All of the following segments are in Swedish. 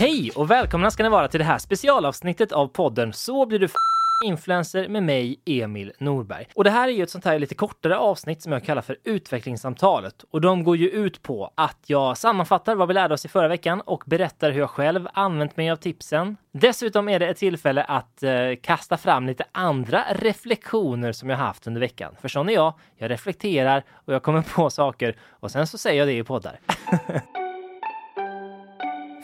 Hej och välkomna ska ni vara till det här specialavsnittet av podden Så blir du f- influencer med mig, Emil Norberg. Och det här är ju ett sånt här lite kortare avsnitt som jag kallar för utvecklingssamtalet. Och de går ju ut på att jag sammanfattar vad vi lärde oss i förra veckan och berättar hur jag själv använt mig av tipsen. Dessutom är det ett tillfälle att eh, kasta fram lite andra reflektioner som jag haft under veckan. För sån är jag. Jag reflekterar och jag kommer på saker och sen så säger jag det i poddar.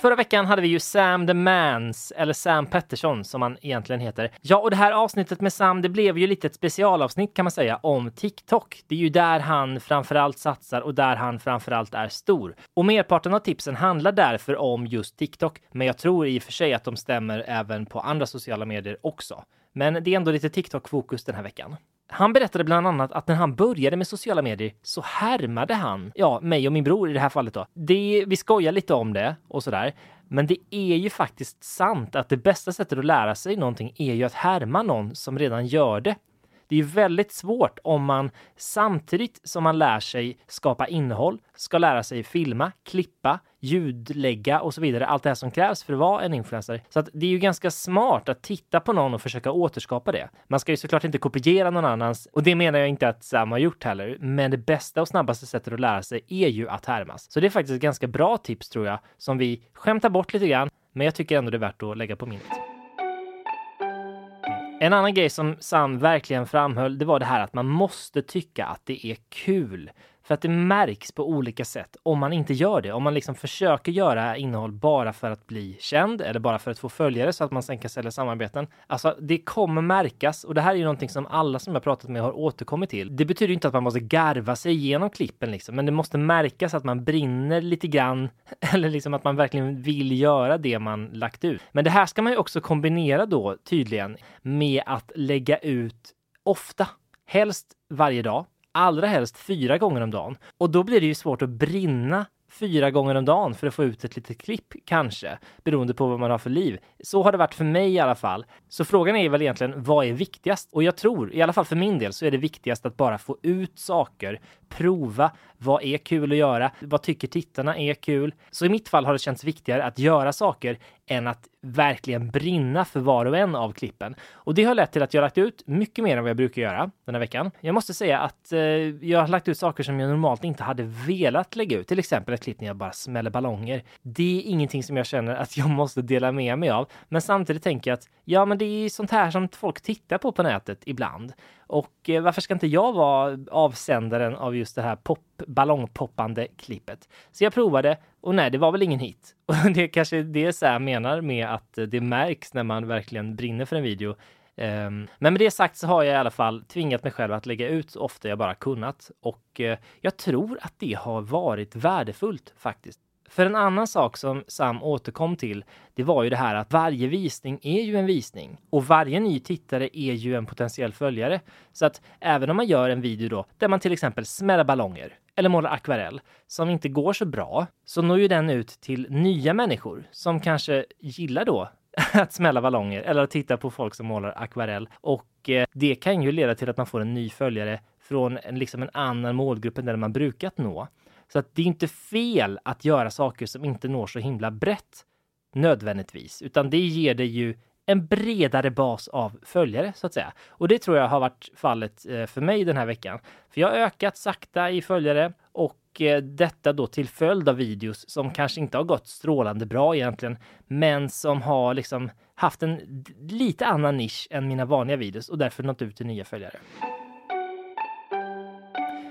Förra veckan hade vi ju Sam the Mans, eller Sam Pettersson som han egentligen heter. Ja, och det här avsnittet med Sam, det blev ju lite ett specialavsnitt kan man säga om TikTok. Det är ju där han framförallt satsar och där han framförallt är stor. Och merparten av tipsen handlar därför om just TikTok, men jag tror i och för sig att de stämmer även på andra sociala medier också. Men det är ändå lite TikTok-fokus den här veckan. Han berättade bland annat att när han började med sociala medier så härmade han, ja, mig och min bror i det här fallet då. Det, vi skojar lite om det och sådär. Men det är ju faktiskt sant att det bästa sättet att lära sig någonting är ju att härma någon som redan gör det. Det är ju väldigt svårt om man samtidigt som man lär sig skapa innehåll, ska lära sig filma, klippa, ljudlägga och så vidare. Allt det här som krävs för att vara en influencer. Så att det är ju ganska smart att titta på någon och försöka återskapa det. Man ska ju såklart inte kopiera någon annans och det menar jag inte att Sam har gjort heller. Men det bästa och snabbaste sättet att lära sig är ju att härmas. Så det är faktiskt ett ganska bra tips tror jag som vi skämtar bort lite grann. Men jag tycker ändå det är värt att lägga på minnet. En annan grej som Sam verkligen framhöll, det var det här att man måste tycka att det är kul. För att det märks på olika sätt om man inte gör det. Om man liksom försöker göra innehåll bara för att bli känd eller bara för att få följare så att man sen kan sälja samarbeten. Alltså, det kommer märkas och det här är ju någonting som alla som jag pratat med har återkommit till. Det betyder inte att man måste garva sig igenom klippen liksom, men det måste märkas att man brinner lite grann eller liksom att man verkligen vill göra det man lagt ut. Men det här ska man ju också kombinera då tydligen med att lägga ut ofta, helst varje dag allra helst fyra gånger om dagen. Och då blir det ju svårt att brinna fyra gånger om dagen för att få ut ett litet klipp, kanske, beroende på vad man har för liv. Så har det varit för mig i alla fall. Så frågan är väl egentligen, vad är viktigast? Och jag tror, i alla fall för min del, så är det viktigast att bara få ut saker, prova, vad är kul att göra? Vad tycker tittarna är kul? Så i mitt fall har det känts viktigare att göra saker än att verkligen brinna för var och en av klippen. Och det har lett till att jag lagt ut mycket mer än vad jag brukar göra den här veckan. Jag måste säga att eh, jag har lagt ut saker som jag normalt inte hade velat lägga ut, till exempel ett klipp när jag bara smäller ballonger. Det är ingenting som jag känner att jag måste dela med mig av, men samtidigt tänker jag att ja, men det är sånt här som folk tittar på på nätet ibland. Och eh, varför ska inte jag vara avsändaren av just det här pop, ballongpoppande klippet? Så jag provade och nej, det var väl ingen hit. Och det är kanske det Sam menar med att det märks när man verkligen brinner för en video. Um, men med det sagt så har jag i alla fall tvingat mig själv att lägga ut så ofta jag bara kunnat och eh, jag tror att det har varit värdefullt faktiskt. För en annan sak som Sam återkom till, det var ju det här att varje visning är ju en visning och varje ny tittare är ju en potentiell följare. Så att även om man gör en video då där man till exempel smäller ballonger eller målar akvarell som inte går så bra, så når ju den ut till nya människor som kanske gillar då att smälla ballonger eller att titta på folk som målar akvarell. Och eh, det kan ju leda till att man får en ny följare från en, liksom en annan målgrupp än den man brukat nå. Så att det är inte fel att göra saker som inte når så himla brett nödvändigtvis, utan det ger dig ju en bredare bas av följare så att säga. Och det tror jag har varit fallet eh, för mig den här veckan. För jag har ökat sakta i följare och eh, detta då till följd av videos som kanske inte har gått strålande bra egentligen, men som har liksom haft en lite annan nisch än mina vanliga videos och därför nått ut till nya följare.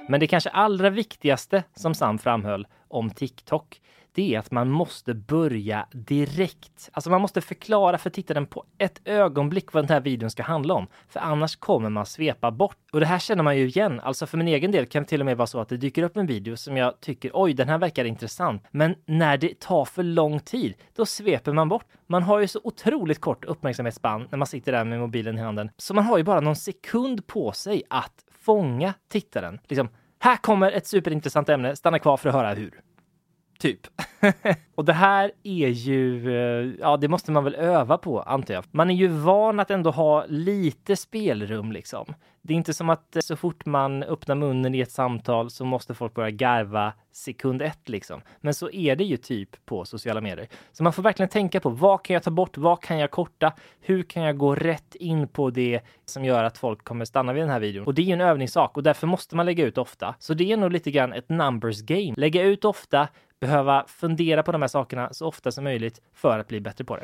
Men det kanske allra viktigaste som Sam framhöll om TikTok, det är att man måste börja direkt. Alltså man måste förklara för tittaren på ett ögonblick vad den här videon ska handla om. För annars kommer man svepa bort. Och det här känner man ju igen. Alltså för min egen del kan det till och med vara så att det dyker upp en video som jag tycker oj, den här verkar intressant. Men när det tar för lång tid, då sveper man bort. Man har ju så otroligt kort uppmärksamhetsspann när man sitter där med mobilen i handen. Så man har ju bara någon sekund på sig att fånga tittaren. Liksom, här kommer ett superintressant ämne, stanna kvar för att höra hur. Typ. och det här är ju, eh, ja det måste man väl öva på antar jag. Man är ju van att ändå ha lite spelrum liksom. Det är inte som att eh, så fort man öppnar munnen i ett samtal så måste folk börja garva sekund ett liksom. Men så är det ju typ på sociala medier. Så man får verkligen tänka på vad kan jag ta bort? Vad kan jag korta? Hur kan jag gå rätt in på det som gör att folk kommer stanna vid den här videon? Och det är ju en övningssak och därför måste man lägga ut ofta. Så det är nog lite grann ett numbers game. Lägga ut ofta, behöva fundera på de här sakerna så ofta som möjligt för att bli bättre på det.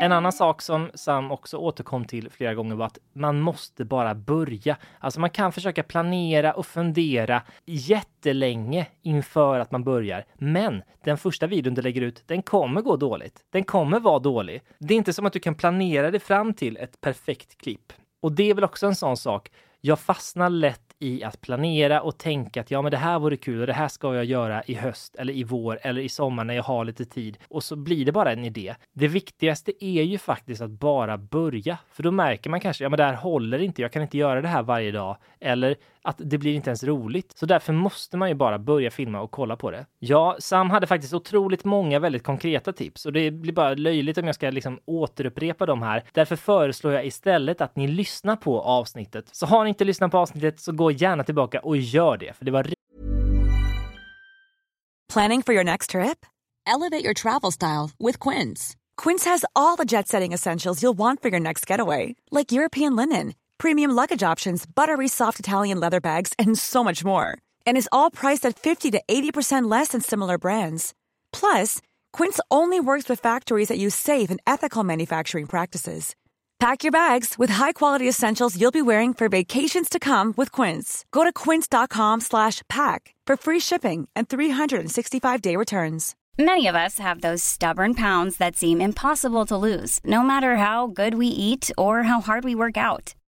En annan sak som Sam också återkom till flera gånger var att man måste bara börja. Alltså man kan försöka planera och fundera jättelänge inför att man börjar. Men den första videon du lägger ut, den kommer gå dåligt. Den kommer vara dålig. Det är inte som att du kan planera dig fram till ett perfekt klipp. Och det är väl också en sån sak. Jag fastnar lätt i att planera och tänka att ja, men det här vore kul och det här ska jag göra i höst eller i vår eller i sommar när jag har lite tid. Och så blir det bara en idé. Det viktigaste är ju faktiskt att bara börja, för då märker man kanske, ja, men det här håller inte. Jag kan inte göra det här varje dag eller att det blir inte ens roligt. Så därför måste man ju bara börja filma och kolla på det. Ja, Sam hade faktiskt otroligt många väldigt konkreta tips och det blir bara löjligt om jag ska liksom återupprepa dem här. Därför föreslår jag istället att ni lyssnar på avsnittet. Så har ni inte lyssnat på avsnittet så gå gärna tillbaka och gör det, för det var Planning for your next trip? Elevate your travel style with Quince. Quince has all the jet-setting essentials you'll want for your next getaway, like European linen premium luggage options, buttery soft Italian leather bags, and so much more. And is all priced at 50 to 80% less than similar brands. Plus, Quince only works with factories that use safe and ethical manufacturing practices. Pack your bags with high-quality essentials you'll be wearing for vacations to come with Quince. Go to quince.com/pack for free shipping and 365-day returns. Many of us have those stubborn pounds that seem impossible to lose, no matter how good we eat or how hard we work out.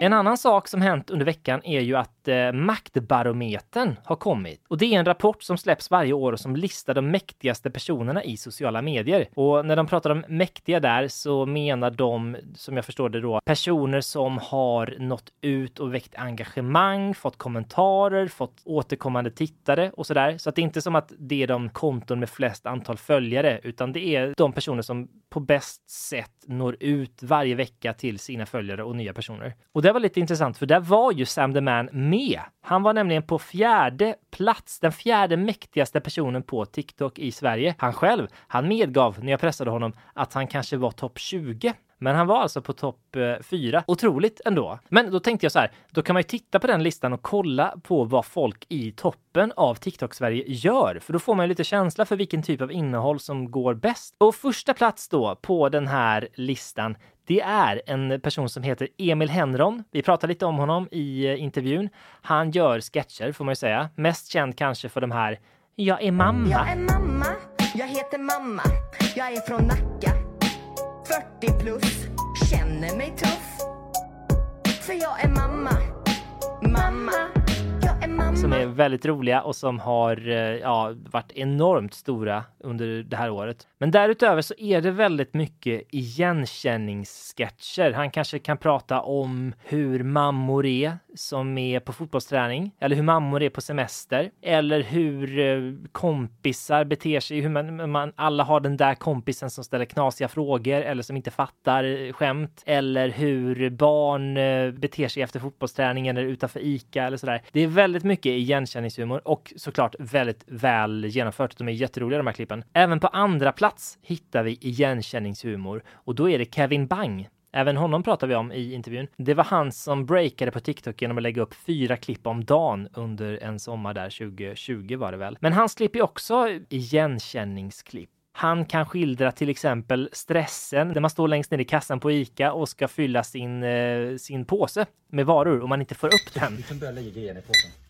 En annan sak som hänt under veckan är ju att eh, Maktbarometern har kommit. Och det är en rapport som släpps varje år och som listar de mäktigaste personerna i sociala medier. Och när de pratar om mäktiga där så menar de, som jag förstår det då, personer som har nått ut och väckt engagemang, fått kommentarer, fått återkommande tittare och sådär. Så att det är inte som att det är de konton med flest antal följare, utan det är de personer som på bäst sätt når ut varje vecka till sina följare och nya personer. Och det var lite intressant för där var ju Sam the Man med. Han var nämligen på fjärde plats, den fjärde mäktigaste personen på TikTok i Sverige. Han själv, han medgav när jag pressade honom att han kanske var topp 20 men han var alltså på topp eh, 4. Otroligt ändå. Men då tänkte jag så här, då kan man ju titta på den listan och kolla på vad folk i toppen av TikTok-Sverige gör. För då får man ju lite känsla för vilken typ av innehåll som går bäst. Och första plats då på den här listan, det är en person som heter Emil Henron. Vi pratade lite om honom i eh, intervjun. Han gör sketcher får man ju säga. Mest känd kanske för de här Jag är mamma. Jag är mamma, jag heter mamma, jag är från Nacka 40 plus, känner mig tuff. För jag är mamma, mamma. Som är väldigt roliga och som har eh, ja, varit enormt stora under det här året. Men därutöver så är det väldigt mycket igenkänningssketcher. Han kanske kan prata om hur mammor är som är på fotbollsträning eller hur mammor är på semester eller hur eh, kompisar beter sig, hur man, man alla har den där kompisen som ställer knasiga frågor eller som inte fattar eh, skämt eller hur barn eh, beter sig efter fotbollsträningen eller utanför Ica eller sådär. Det är väldigt mycket igenkänningshumor och såklart väldigt väl genomfört. De är jätteroliga de här klippen toppen. Även på andra plats hittar vi igenkänningshumor och då är det Kevin Bang Även honom pratar vi om i intervjun. Det var han som breakade på TikTok genom att lägga upp fyra klipp om dagen under en sommar där 2020 var det väl. Men hans klipp är också igenkänningsklipp. Han kan skildra till exempel stressen när man står längst ner i kassan på ICA och ska fylla sin, eh, sin påse med varor och man inte får upp den. Du kan börja lägga grejerna i påsen.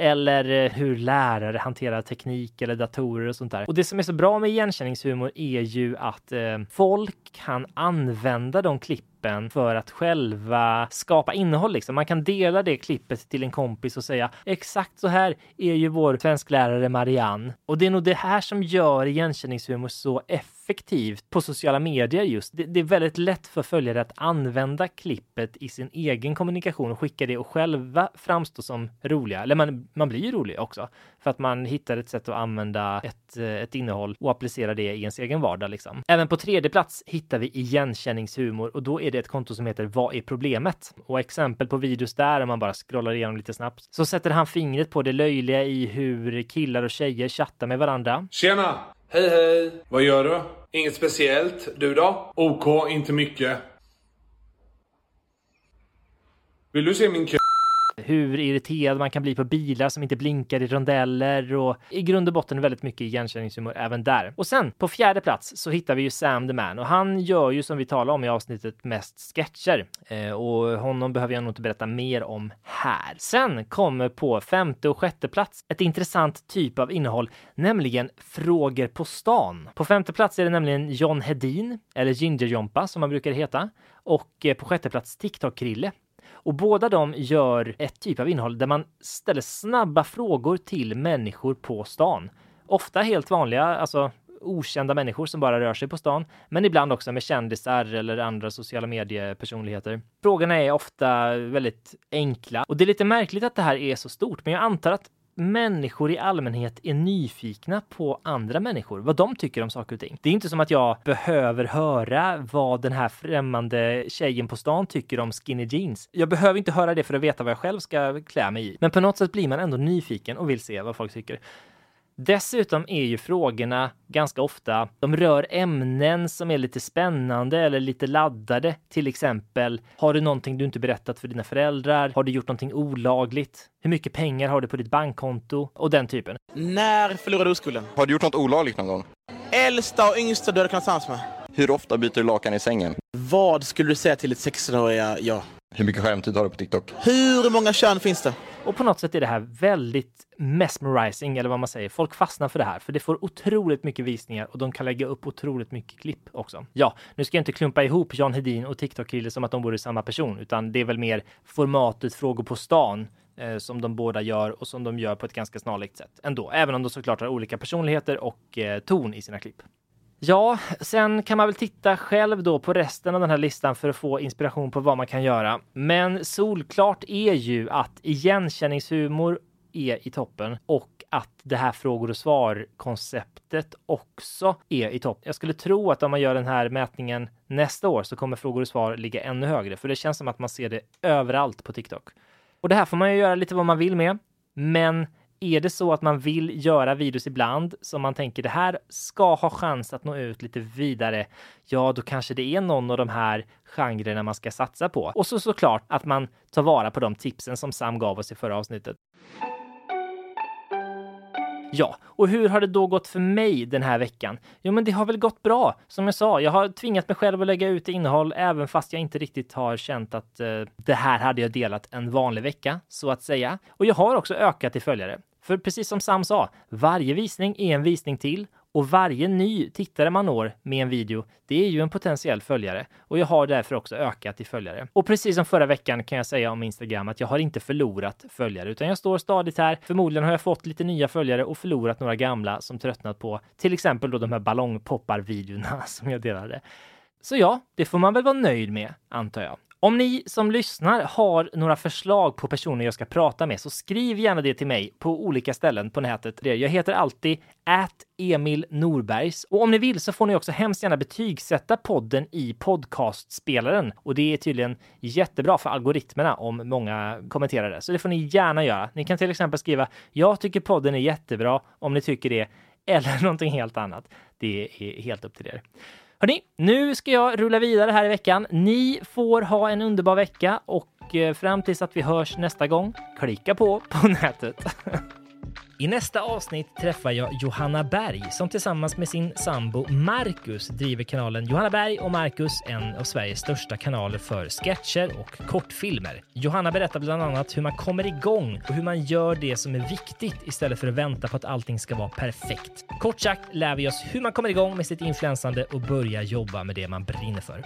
Eller eh, hur lärare hanterar teknik eller datorer och sånt där. Och det som är så bra med igenkänningshumor är ju att eh, folk kan använda de klippen för att själva skapa innehåll. Liksom. Man kan dela det klippet till en kompis och säga exakt så här är ju vår svensklärare Marianne. Och det är nog det här som gör igenkänningshumor så effektivt effektivt på sociala medier just. Det, det, är väldigt lätt för följare att använda klippet i sin egen kommunikation och skicka det och själva framstå som roliga. Eller man, man blir ju rolig också för att man hittar ett sätt att använda ett, eh, ett innehåll och applicera det i ens egen vardag. Liksom. Även på tredje plats hittar vi igenkänningshumor och då är det ett konto som heter Vad är problemet? Och exempel på videos där, om man bara scrollar igenom lite snabbt, så sätter han fingret på det löjliga i hur killar och tjejer chattar med varandra. Tjena! Hej hej! Vad gör du? Inget speciellt. Du då? OK, inte mycket. Vill du se min kö? Hur irriterad man kan bli på bilar som inte blinkar i rondeller och i grund och botten väldigt mycket igenkänningshumor även där. Och sen på fjärde plats så hittar vi ju Sam the Man och han gör ju som vi talade om i avsnittet mest sketcher eh, och honom behöver jag nog inte berätta mer om här. Sen kommer på femte och sjätte plats ett intressant typ av innehåll, nämligen frågor på stan. På femte plats är det nämligen John Hedin eller Ginger Jompa som han brukar heta och eh, på sjätte plats TikTok-Krille och båda de gör ett typ av innehåll där man ställer snabba frågor till människor på stan. Ofta helt vanliga, alltså okända människor som bara rör sig på stan, men ibland också med kändisar eller andra sociala mediepersonligheter. Frågorna är ofta väldigt enkla och det är lite märkligt att det här är så stort, men jag antar att människor i allmänhet är nyfikna på andra människor, vad de tycker om saker och ting. Det är inte som att jag behöver höra vad den här främmande tjejen på stan tycker om skinny jeans. Jag behöver inte höra det för att veta vad jag själv ska klä mig i. Men på något sätt blir man ändå nyfiken och vill se vad folk tycker. Dessutom är ju frågorna ganska ofta, de rör ämnen som är lite spännande eller lite laddade. Till exempel, har du någonting du inte berättat för dina föräldrar? Har du gjort någonting olagligt? Hur mycket pengar har du på ditt bankkonto? Och den typen. När förlorade du oskulden? Har du gjort något olagligt någon gång? Äldsta och yngsta du hade kunnat tillsammans med? Hur ofta byter du lakan i sängen? Vad skulle du säga till ett 16-åriga jag? Hur mycket skärmtid har du på TikTok? Hur många kön finns det? Och på något sätt är det här väldigt mesmerizing, eller vad man säger. Folk fastnar för det här, för det får otroligt mycket visningar och de kan lägga upp otroligt mycket klipp också. Ja, nu ska jag inte klumpa ihop Jan Hedin och TikTok-kille som att de vore samma person, utan det är väl mer formatet frågor på stan eh, som de båda gör och som de gör på ett ganska snarlikt sätt ändå, även om de såklart har olika personligheter och eh, ton i sina klipp. Ja, sen kan man väl titta själv då på resten av den här listan för att få inspiration på vad man kan göra. Men solklart är ju att igenkänningshumor är i toppen och att det här frågor och svar konceptet också är i topp. Jag skulle tro att om man gör den här mätningen nästa år så kommer frågor och svar ligga ännu högre, för det känns som att man ser det överallt på TikTok. Och det här får man ju göra lite vad man vill med, men är det så att man vill göra videos ibland som man tänker det här ska ha chans att nå ut lite vidare, ja, då kanske det är någon av de här genrerna man ska satsa på. Och så såklart att man tar vara på de tipsen som Sam gav oss i förra avsnittet. Ja, och hur har det då gått för mig den här veckan? Jo, men det har väl gått bra. Som jag sa, jag har tvingat mig själv att lägga ut innehåll även fast jag inte riktigt har känt att eh, det här hade jag delat en vanlig vecka, så att säga. Och jag har också ökat i följare. För precis som Sam sa, varje visning är en visning till och varje ny tittare man når med en video, det är ju en potentiell följare och jag har därför också ökat i följare. Och precis som förra veckan kan jag säga om Instagram att jag har inte förlorat följare, utan jag står stadigt här. Förmodligen har jag fått lite nya följare och förlorat några gamla som tröttnat på till exempel då de här ballongpoppar-videorna som jag delade. Så ja, det får man väl vara nöjd med, antar jag. Om ni som lyssnar har några förslag på personer jag ska prata med så skriv gärna det till mig på olika ställen på nätet. Jag heter alltid at Emil Norbergs och om ni vill så får ni också hemskt gärna betygsätta podden i podcastspelaren och det är tydligen jättebra för algoritmerna om många kommenterar det. Så det får ni gärna göra. Ni kan till exempel skriva “Jag tycker podden är jättebra” om ni tycker det eller någonting helt annat. Det är helt upp till er. Hörni, nu ska jag rulla vidare här i veckan. Ni får ha en underbar vecka och eh, fram tills att vi hörs nästa gång, klicka på på nätet. I nästa avsnitt träffar jag Johanna Berg som tillsammans med sin sambo Marcus driver kanalen Johanna Berg och Marcus, en av Sveriges största kanaler för sketcher och kortfilmer. Johanna berättar bland annat hur man kommer igång och hur man gör det som är viktigt istället för att vänta på att allting ska vara perfekt. Kort sagt lär vi oss hur man kommer igång med sitt influensande och börjar jobba med det man brinner för.